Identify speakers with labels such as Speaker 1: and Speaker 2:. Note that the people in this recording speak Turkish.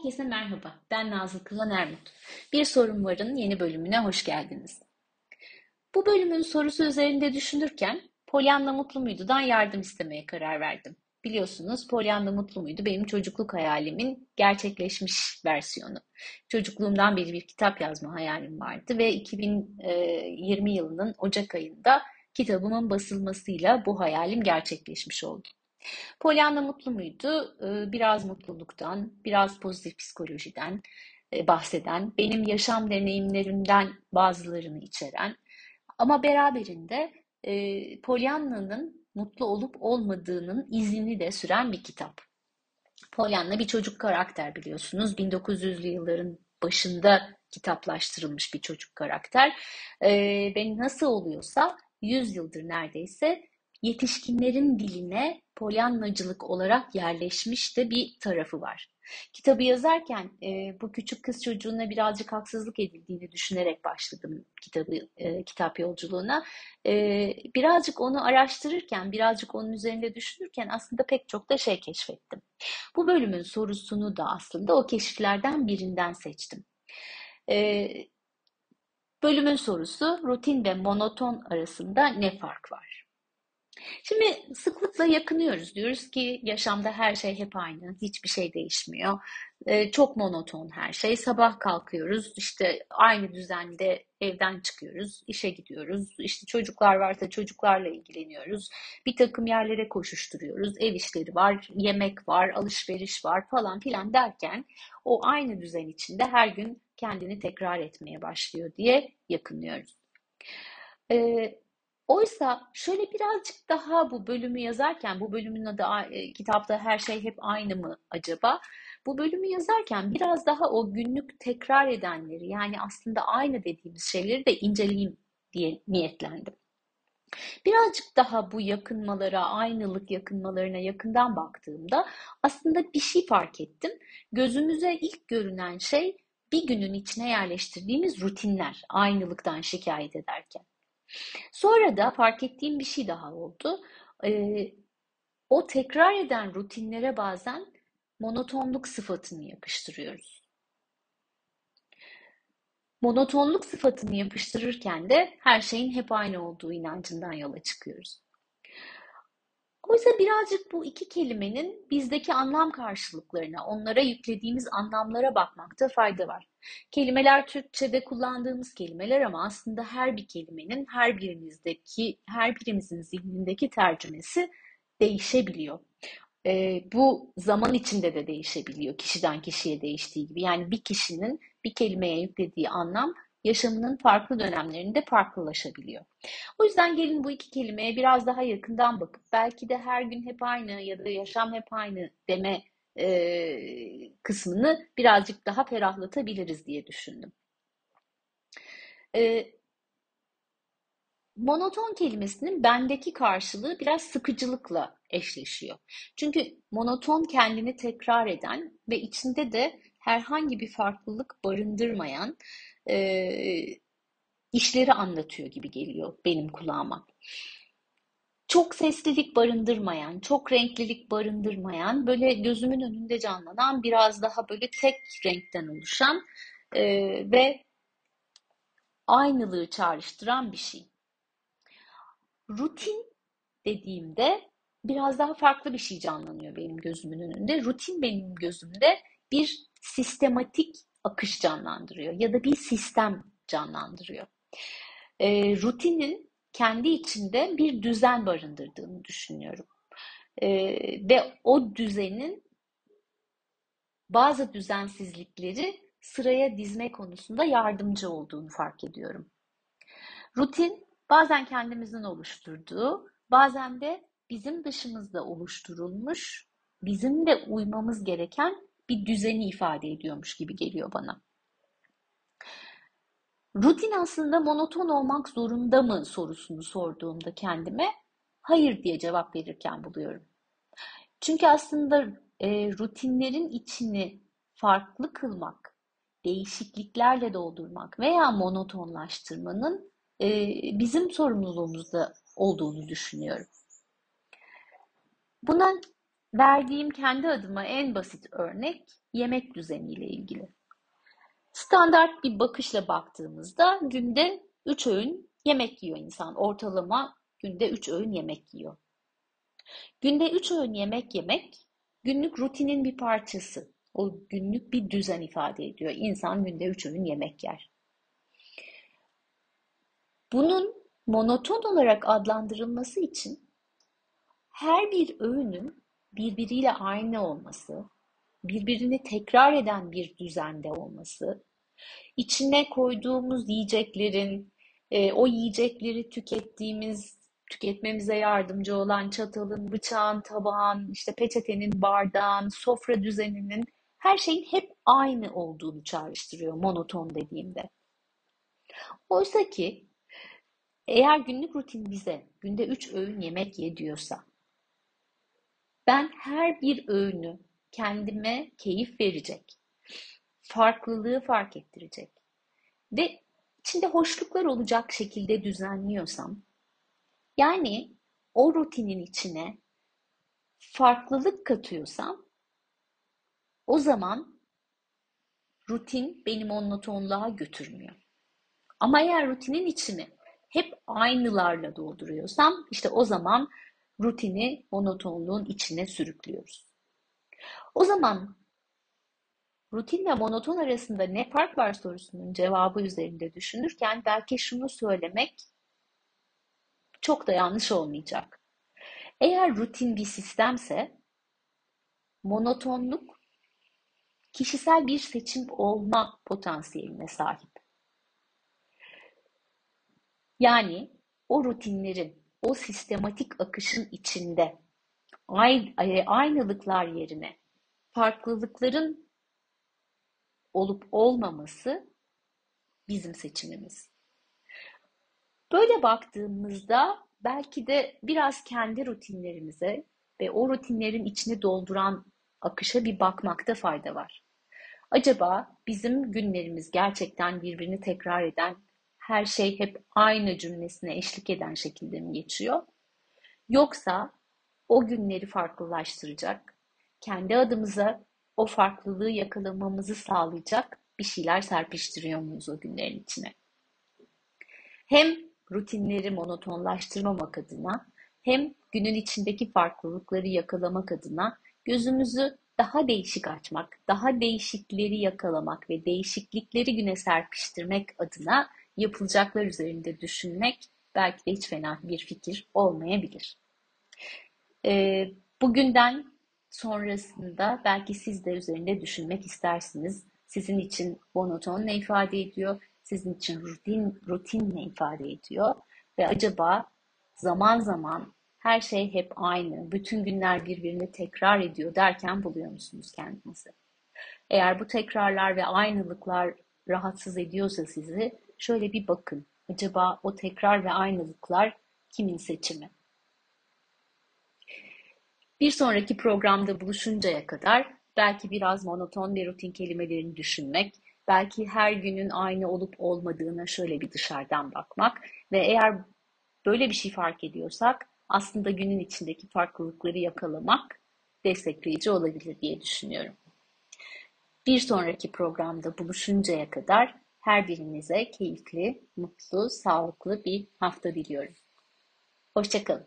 Speaker 1: Herkese merhaba. Ben Nazlı Kılan Ermut. Bir Sorun Var'ın yeni bölümüne hoş geldiniz. Bu bölümün sorusu üzerinde düşünürken Pollyanna Mutlu Muydu'dan yardım istemeye karar verdim. Biliyorsunuz Pollyanna Mutlu Muydu benim çocukluk hayalimin gerçekleşmiş versiyonu. Çocukluğumdan beri bir kitap yazma hayalim vardı ve 2020 yılının Ocak ayında kitabımın basılmasıyla bu hayalim gerçekleşmiş oldu. Pollyanna mutlu muydu? Ee, biraz mutluluktan, biraz pozitif psikolojiden e, bahseden, benim yaşam deneyimlerimden bazılarını içeren ama beraberinde e, Pollyanna'nın mutlu olup olmadığının izini de süren bir kitap. Pollyanna bir çocuk karakter biliyorsunuz. 1900'lü yılların başında kitaplaştırılmış bir çocuk karakter. Ee, ve nasıl oluyorsa 100 yıldır neredeyse yetişkinlerin diline polyanlacılık olarak yerleşmiş de bir tarafı var. Kitabı yazarken e, bu küçük kız çocuğuna birazcık haksızlık edildiğini düşünerek başladım kitabı e, kitap yolculuğuna. E, birazcık onu araştırırken, birazcık onun üzerinde düşünürken aslında pek çok da şey keşfettim. Bu bölümün sorusunu da aslında o keşiflerden birinden seçtim. E, bölümün sorusu rutin ve monoton arasında ne fark var? Şimdi sıklıkla yakınıyoruz. Diyoruz ki yaşamda her şey hep aynı, hiçbir şey değişmiyor. Ee, çok monoton her şey. Sabah kalkıyoruz, işte aynı düzende evden çıkıyoruz, işe gidiyoruz. İşte çocuklar varsa çocuklarla ilgileniyoruz. Bir takım yerlere koşuşturuyoruz. Ev işleri var, yemek var, alışveriş var falan filan derken o aynı düzen içinde her gün kendini tekrar etmeye başlıyor diye yakınıyoruz. Ee, Oysa şöyle birazcık daha bu bölümü yazarken, bu bölümün adı e, kitapta her şey hep aynı mı acaba? Bu bölümü yazarken biraz daha o günlük tekrar edenleri yani aslında aynı dediğimiz şeyleri de inceleyeyim diye niyetlendim. Birazcık daha bu yakınmalara, aynılık yakınmalarına yakından baktığımda aslında bir şey fark ettim. Gözümüze ilk görünen şey bir günün içine yerleştirdiğimiz rutinler, aynılıktan şikayet ederken. Sonra da fark ettiğim bir şey daha oldu. Ee, o tekrar eden rutinlere bazen monotonluk sıfatını yapıştırıyoruz. Monotonluk sıfatını yapıştırırken de her şeyin hep aynı olduğu inancından yola çıkıyoruz. Oysa birazcık bu iki kelimenin bizdeki anlam karşılıklarına, onlara yüklediğimiz anlamlara bakmakta fayda var. Kelimeler Türkçe'de kullandığımız kelimeler ama aslında her bir kelimenin her birimizdeki, her birimizin zihnindeki tercümesi değişebiliyor. E, bu zaman içinde de değişebiliyor kişiden kişiye değiştiği gibi. Yani bir kişinin bir kelimeye yüklediği anlam yaşamının farklı dönemlerinde farklılaşabiliyor. O yüzden gelin bu iki kelimeye biraz daha yakından bakıp belki de her gün hep aynı ya da yaşam hep aynı deme e, kısmını birazcık daha ferahlatabiliriz diye düşündüm. E, monoton kelimesinin bendeki karşılığı biraz sıkıcılıkla eşleşiyor. Çünkü monoton kendini tekrar eden ve içinde de herhangi bir farklılık barındırmayan e, işleri anlatıyor gibi geliyor benim kulağıma. Çok seslilik barındırmayan, çok renklilik barındırmayan, böyle gözümün önünde canlanan, biraz daha böyle tek renkten oluşan e, ve aynılığı çağrıştıran bir şey. Rutin dediğimde biraz daha farklı bir şey canlanıyor benim gözümün önünde. Rutin benim gözümde bir sistematik akış canlandırıyor ya da bir sistem canlandırıyor. E, rutinin kendi içinde bir düzen barındırdığını düşünüyorum. E, ve o düzenin bazı düzensizlikleri sıraya dizme konusunda yardımcı olduğunu fark ediyorum. Rutin bazen kendimizin oluşturduğu, bazen de bizim dışımızda oluşturulmuş, bizim de uymamız gereken bir düzeni ifade ediyormuş gibi geliyor bana. Rutin aslında monoton olmak zorunda mı sorusunu sorduğumda kendime hayır diye cevap verirken buluyorum. Çünkü aslında e, rutinlerin içini farklı kılmak, değişikliklerle doldurmak veya monotonlaştırmanın e, bizim sorumluluğumuzda olduğunu düşünüyorum. Buna verdiğim kendi adıma en basit örnek yemek düzeniyle ilgili. Standart bir bakışla baktığımızda günde 3 öğün yemek yiyor insan. Ortalama günde 3 öğün yemek yiyor. Günde 3 öğün yemek yemek günlük rutinin bir parçası. O günlük bir düzen ifade ediyor. İnsan günde 3 öğün yemek yer. Bunun monoton olarak adlandırılması için her bir öğünün birbiriyle aynı olması, birbirini tekrar eden bir düzende olması, içine koyduğumuz yiyeceklerin, e, o yiyecekleri tükettiğimiz, tüketmemize yardımcı olan çatalın, bıçağın, tabağın, işte peçetenin, bardağın, sofra düzeninin her şeyin hep aynı olduğunu çağrıştırıyor monoton dediğimde. Oysa ki eğer günlük rutin bize günde 3 öğün yemek ye diyorsa, ben her bir öğünü kendime keyif verecek, farklılığı fark ettirecek ve içinde hoşluklar olacak şekilde düzenliyorsam, yani o rutinin içine farklılık katıyorsam, o zaman rutin beni monotonluğa götürmüyor. Ama eğer rutinin içini hep aynılarla dolduruyorsam, işte o zaman rutini monotonluğun içine sürüklüyoruz. O zaman rutin ve monoton arasında ne fark var sorusunun cevabı üzerinde düşünürken belki şunu söylemek çok da yanlış olmayacak. Eğer rutin bir sistemse monotonluk kişisel bir seçim olma potansiyeline sahip. Yani o rutinlerin, o sistematik akışın içinde e, aynılıklar yerine farklılıkların olup olmaması bizim seçimimiz. Böyle baktığımızda belki de biraz kendi rutinlerimize ve o rutinlerin içini dolduran akışa bir bakmakta fayda var. Acaba bizim günlerimiz gerçekten birbirini tekrar eden, her şey hep aynı cümlesine eşlik eden şekilde mi geçiyor? Yoksa o günleri farklılaştıracak, kendi adımıza o farklılığı yakalamamızı sağlayacak bir şeyler serpiştiriyor muyuz o günlerin içine? Hem rutinleri monotonlaştırmamak adına hem günün içindeki farklılıkları yakalamak adına gözümüzü daha değişik açmak, daha değişikleri yakalamak ve değişiklikleri güne serpiştirmek adına yapılacaklar üzerinde düşünmek belki de hiç fena bir fikir olmayabilir. E, bugünden sonrasında belki siz de üzerinde düşünmek istersiniz. Sizin için monoton ne ifade ediyor? Sizin için rutin, rutin ne ifade ediyor? Ve acaba zaman zaman her şey hep aynı, bütün günler birbirini tekrar ediyor derken buluyor musunuz kendinizi? Eğer bu tekrarlar ve aynılıklar rahatsız ediyorsa sizi şöyle bir bakın. Acaba o tekrar ve aynılıklar kimin seçimi? Bir sonraki programda buluşuncaya kadar belki biraz monoton ve rutin kelimelerini düşünmek, belki her günün aynı olup olmadığına şöyle bir dışarıdan bakmak ve eğer böyle bir şey fark ediyorsak aslında günün içindeki farklılıkları yakalamak destekleyici olabilir diye düşünüyorum. Bir sonraki programda buluşuncaya kadar her birinize keyifli, mutlu, sağlıklı bir hafta diliyorum. Hoşçakalın.